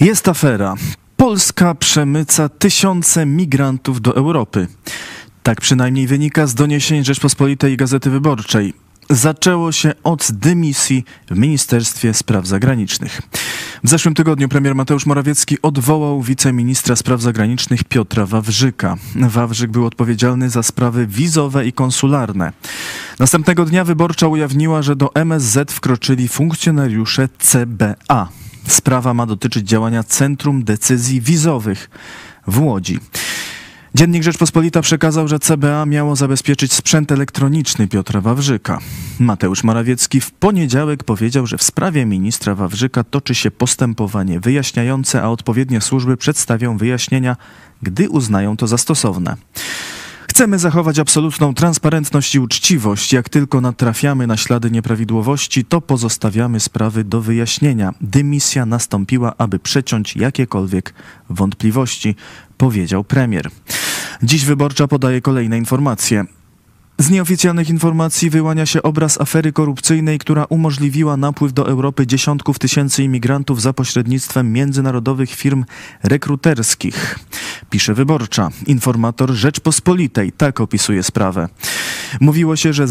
Jest afera. Polska przemyca tysiące migrantów do Europy. Tak przynajmniej wynika z doniesień Rzeczpospolitej Gazety Wyborczej. Zaczęło się od dymisji w Ministerstwie Spraw Zagranicznych. W zeszłym tygodniu premier Mateusz Morawiecki odwołał wiceministra spraw zagranicznych Piotra Wawrzyka. Wawrzyk był odpowiedzialny za sprawy wizowe i konsularne. Następnego dnia wyborcza ujawniła, że do MSZ wkroczyli funkcjonariusze CBA. Sprawa ma dotyczyć działania Centrum Decyzji Wizowych w Łodzi. Dziennik Rzeczpospolita przekazał, że CBA miało zabezpieczyć sprzęt elektroniczny Piotra Wawrzyka. Mateusz Morawiecki w poniedziałek powiedział, że w sprawie ministra Wawrzyka toczy się postępowanie wyjaśniające, a odpowiednie służby przedstawią wyjaśnienia, gdy uznają to za stosowne. Chcemy zachować absolutną transparentność i uczciwość. Jak tylko natrafiamy na ślady nieprawidłowości, to pozostawiamy sprawy do wyjaśnienia. Dymisja nastąpiła, aby przeciąć jakiekolwiek wątpliwości, powiedział premier. Dziś wyborcza podaje kolejne informacje. Z nieoficjalnych informacji wyłania się obraz afery korupcyjnej, która umożliwiła napływ do Europy dziesiątków tysięcy imigrantów za pośrednictwem międzynarodowych firm rekruterskich. Pisze wyborcza. Informator Rzeczpospolitej tak opisuje sprawę. Mówiło się, że,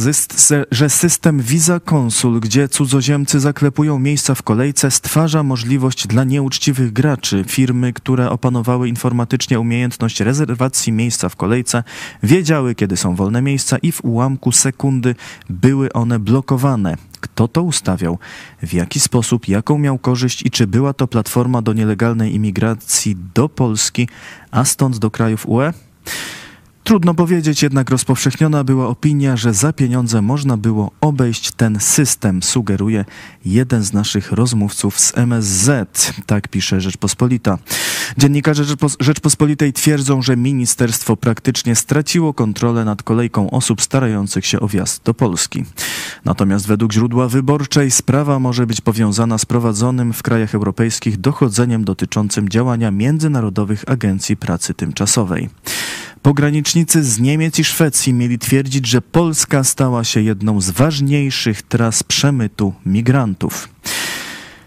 że system Visa Consul, gdzie cudzoziemcy zaklepują miejsca w kolejce, stwarza możliwość dla nieuczciwych graczy. Firmy, które opanowały informatycznie umiejętność rezerwacji miejsca w kolejce, wiedziały, kiedy są wolne miejsca i w ułamku sekundy były one blokowane. Kto to ustawiał? W jaki sposób? Jaką miał korzyść? I czy była to platforma do nielegalnej imigracji do Polski, a stąd do krajów UE? Trudno powiedzieć, jednak rozpowszechniona była opinia, że za pieniądze można było obejść ten system, sugeruje jeden z naszych rozmówców z MSZ. Tak pisze Rzeczpospolita. Dziennikarze Rzeczpospolitej twierdzą, że ministerstwo praktycznie straciło kontrolę nad kolejką osób starających się o wjazd do Polski. Natomiast według źródła wyborczej sprawa może być powiązana z prowadzonym w krajach europejskich dochodzeniem dotyczącym działania międzynarodowych agencji pracy tymczasowej. Pogranicznicy z Niemiec i Szwecji mieli twierdzić, że Polska stała się jedną z ważniejszych tras przemytu migrantów.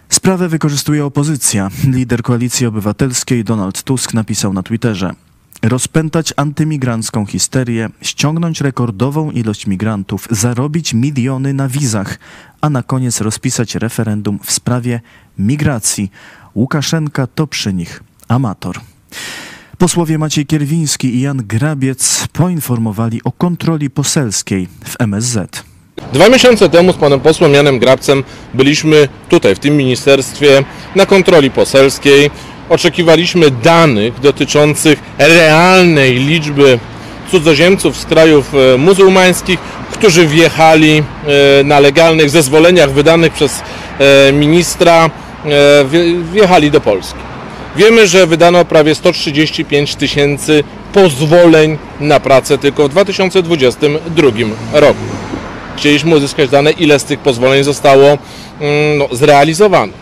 Sprawę wykorzystuje opozycja. Lider Koalicji Obywatelskiej Donald Tusk napisał na Twitterze: Rozpętać antymigrancką histerię, ściągnąć rekordową ilość migrantów, zarobić miliony na wizach, a na koniec rozpisać referendum w sprawie migracji. Łukaszenka to przy nich amator. Posłowie Maciej Kierwiński i Jan Grabiec poinformowali o kontroli poselskiej w MSZ. Dwa miesiące temu z panem posłem Janem Grabcem byliśmy tutaj, w tym ministerstwie, na kontroli poselskiej. Oczekiwaliśmy danych dotyczących realnej liczby cudzoziemców z krajów e, muzułmańskich, którzy wjechali e, na legalnych zezwoleniach wydanych przez e, ministra, wjechali do Polski. Wiemy, że wydano prawie 135 tysięcy pozwoleń na pracę tylko w 2022 roku. Chcieliśmy uzyskać dane, ile z tych pozwoleń zostało mm, no, zrealizowanych.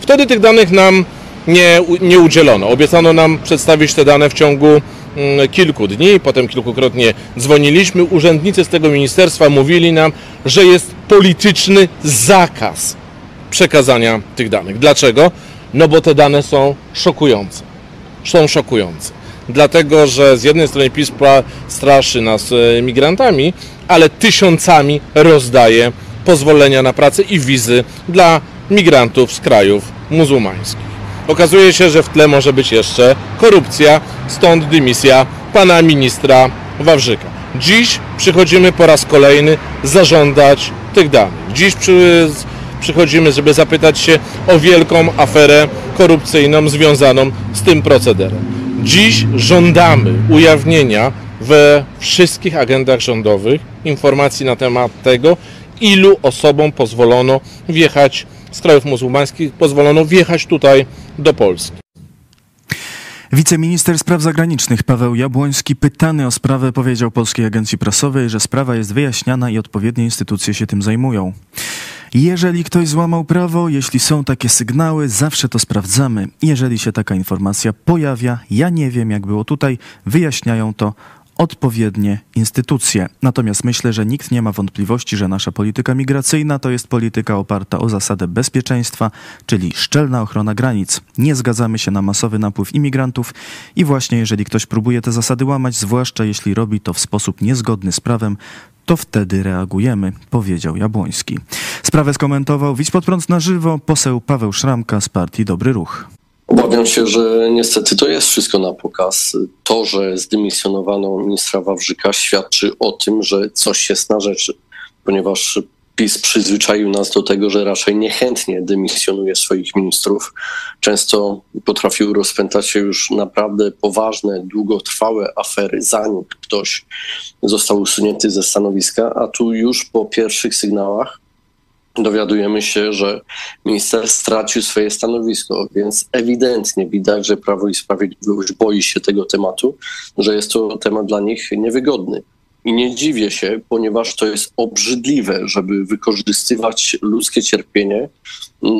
Wtedy tych danych nam nie, nie udzielono. Obiecano nam przedstawić te dane w ciągu mm, kilku dni, potem kilkukrotnie dzwoniliśmy. Urzędnicy z tego ministerstwa mówili nam, że jest polityczny zakaz przekazania tych danych. Dlaczego? No bo te dane są szokujące. Są szokujące. Dlatego, że z jednej strony PiS straszy nas e, migrantami, ale tysiącami rozdaje pozwolenia na pracę i wizy dla migrantów z krajów muzułmańskich. Okazuje się, że w tle może być jeszcze korupcja, stąd dymisja pana ministra Wawrzyka. Dziś przychodzimy po raz kolejny zażądać tych danych. Dziś przy, przychodzimy, żeby zapytać się o wielką aferę korupcyjną związaną z tym procederem. Dziś żądamy ujawnienia we wszystkich agendach rządowych informacji na temat tego, ilu osobom pozwolono wjechać z krajów muzułmańskich, pozwolono wjechać tutaj do Polski. Wiceminister Spraw Zagranicznych Paweł Jabłoński, pytany o sprawę, powiedział Polskiej Agencji Prasowej, że sprawa jest wyjaśniana i odpowiednie instytucje się tym zajmują. Jeżeli ktoś złamał prawo, jeśli są takie sygnały, zawsze to sprawdzamy. Jeżeli się taka informacja pojawia, ja nie wiem jak było tutaj, wyjaśniają to odpowiednie instytucje. Natomiast myślę, że nikt nie ma wątpliwości, że nasza polityka migracyjna to jest polityka oparta o zasadę bezpieczeństwa, czyli szczelna ochrona granic. Nie zgadzamy się na masowy napływ imigrantów i właśnie jeżeli ktoś próbuje te zasady łamać, zwłaszcza jeśli robi to w sposób niezgodny z prawem, to wtedy reagujemy, powiedział Jabłoński. Sprawę skomentował Widz pod prąd na żywo poseł Paweł Szramka z partii Dobry Ruch. Obawiam się, że niestety to jest wszystko na pokaz. To, że zdymisjonowano ministra Wawrzyka świadczy o tym, że coś jest na rzeczy, ponieważ PiS przyzwyczaił nas do tego, że raczej niechętnie dymisjonuje swoich ministrów. Często potrafił rozpętać się już naprawdę poważne, długotrwałe afery, zanim ktoś został usunięty ze stanowiska, a tu już po pierwszych sygnałach dowiadujemy się, że minister stracił swoje stanowisko, więc ewidentnie widać, że Prawo i Sprawiedliwość boi się tego tematu, że jest to temat dla nich niewygodny. I nie dziwię się, ponieważ to jest obrzydliwe, żeby wykorzystywać ludzkie cierpienie,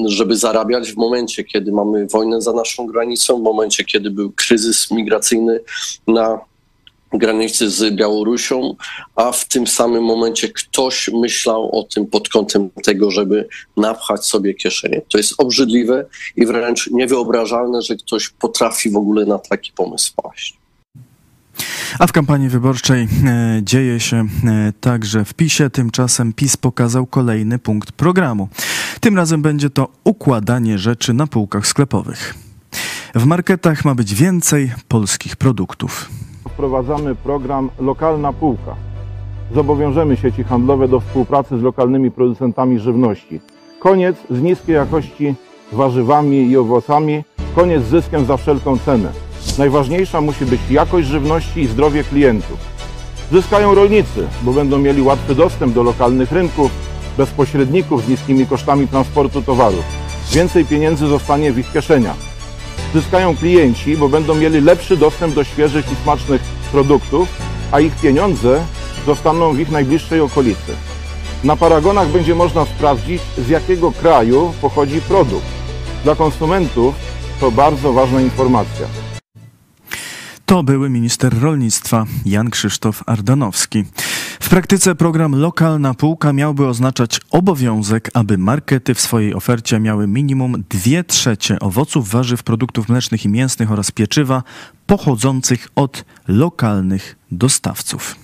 żeby zarabiać w momencie, kiedy mamy wojnę za naszą granicą, w momencie, kiedy był kryzys migracyjny na granicy z Białorusią, a w tym samym momencie ktoś myślał o tym pod kątem tego, żeby napchać sobie kieszenie. To jest obrzydliwe i wręcz niewyobrażalne, że ktoś potrafi w ogóle na taki pomysł paść. A w kampanii wyborczej e, dzieje się e, także w PiSie. Tymczasem PiS pokazał kolejny punkt programu. Tym razem będzie to układanie rzeczy na półkach sklepowych. W marketach ma być więcej polskich produktów wprowadzamy program Lokalna Półka. Zobowiążemy sieci handlowe do współpracy z lokalnymi producentami żywności. Koniec z niskiej jakości warzywami i owocami, koniec z zyskiem za wszelką cenę. Najważniejsza musi być jakość żywności i zdrowie klientów. Zyskają rolnicy, bo będą mieli łatwy dostęp do lokalnych rynków, bez pośredników z niskimi kosztami transportu towarów. Więcej pieniędzy zostanie w ich kieszeniach zyskają klienci, bo będą mieli lepszy dostęp do świeżych i smacznych produktów, a ich pieniądze zostaną w ich najbliższej okolicy. Na paragonach będzie można sprawdzić, z jakiego kraju pochodzi produkt. Dla konsumentów to bardzo ważna informacja. To były minister rolnictwa Jan Krzysztof Ardanowski. Praktyce program Lokalna Półka miałby oznaczać obowiązek, aby markety w swojej ofercie miały minimum 2 trzecie owoców, warzyw, produktów mlecznych i mięsnych oraz pieczywa pochodzących od lokalnych dostawców.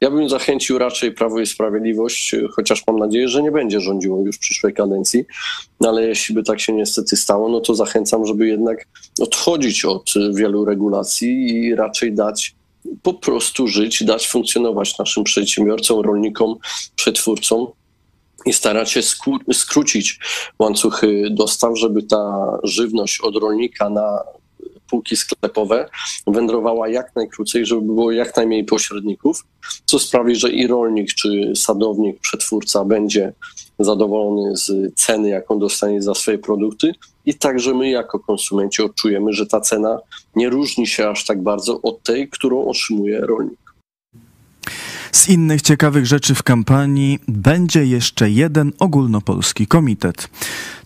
Ja bym zachęcił raczej Prawo i Sprawiedliwość, chociaż mam nadzieję, że nie będzie rządziło już w przyszłej kadencji, no ale jeśli by tak się niestety stało, no to zachęcam, żeby jednak odchodzić od wielu regulacji i raczej dać po prostu żyć, dać funkcjonować naszym przedsiębiorcom, rolnikom, przetwórcom i starać się skrócić łańcuchy dostaw, żeby ta żywność od rolnika na półki sklepowe wędrowała jak najkrócej, żeby było jak najmniej pośredników, co sprawi, że i rolnik, czy sadownik, przetwórca będzie zadowolony z ceny, jaką dostanie za swoje produkty, i także my, jako konsumenci, odczujemy, że ta cena nie różni się aż tak bardzo od tej, którą otrzymuje rolnik. Z innych ciekawych rzeczy w kampanii będzie jeszcze jeden ogólnopolski komitet.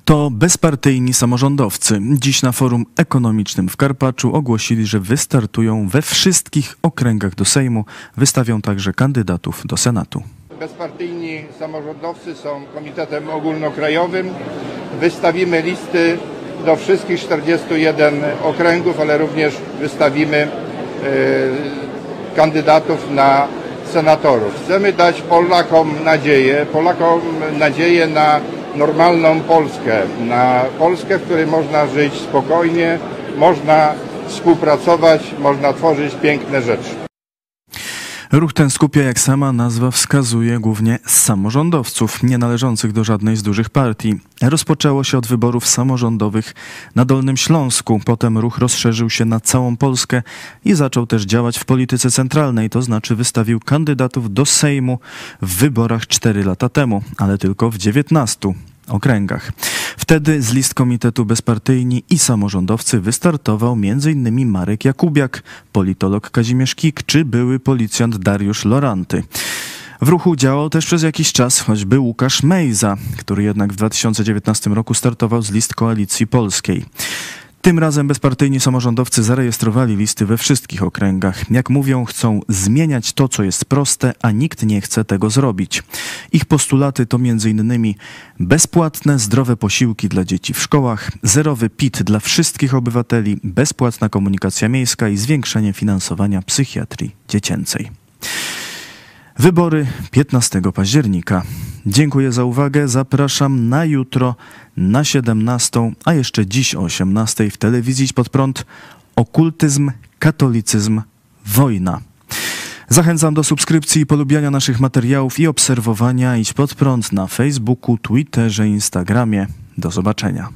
To bezpartyjni samorządowcy. Dziś na forum ekonomicznym w Karpaczu ogłosili, że wystartują we wszystkich okręgach do Sejmu. Wystawią także kandydatów do Senatu. Bezpartyjni samorządowcy są komitetem ogólnokrajowym. Wystawimy listy do wszystkich 41 okręgów, ale również wystawimy y, kandydatów na senatorów. Chcemy dać Polakom nadzieję, Polakom nadzieję na normalną Polskę, na Polskę, w której można żyć spokojnie, można współpracować, można tworzyć piękne rzeczy. Ruch ten skupia, jak sama nazwa wskazuje, głównie samorządowców, nie należących do żadnej z dużych partii. Rozpoczęło się od wyborów samorządowych na Dolnym Śląsku. Potem ruch rozszerzył się na całą Polskę i zaczął też działać w polityce centralnej, to znaczy wystawił kandydatów do Sejmu w wyborach 4 lata temu, ale tylko w 19 okręgach. Wtedy z list Komitetu Bezpartyjni i Samorządowcy wystartował m.in. Marek Jakubiak, politolog Kazimierz Kik czy były policjant Dariusz Loranty. W ruchu działał też przez jakiś czas choćby Łukasz Mejza, który jednak w 2019 roku startował z list Koalicji Polskiej. Tym razem bezpartyjni samorządowcy zarejestrowali listy we wszystkich okręgach. Jak mówią, chcą zmieniać to, co jest proste, a nikt nie chce tego zrobić. Ich postulaty to m.in. bezpłatne, zdrowe posiłki dla dzieci w szkołach, zerowy PIT dla wszystkich obywateli, bezpłatna komunikacja miejska i zwiększenie finansowania psychiatrii dziecięcej. Wybory 15 października. Dziękuję za uwagę. Zapraszam na jutro na 17, a jeszcze dziś o 18 w telewizji pod prąd Okultyzm, katolicyzm, wojna. Zachęcam do subskrypcji i polubiania naszych materiałów i obserwowania Idź Pod Prąd na Facebooku, Twitterze, Instagramie. Do zobaczenia.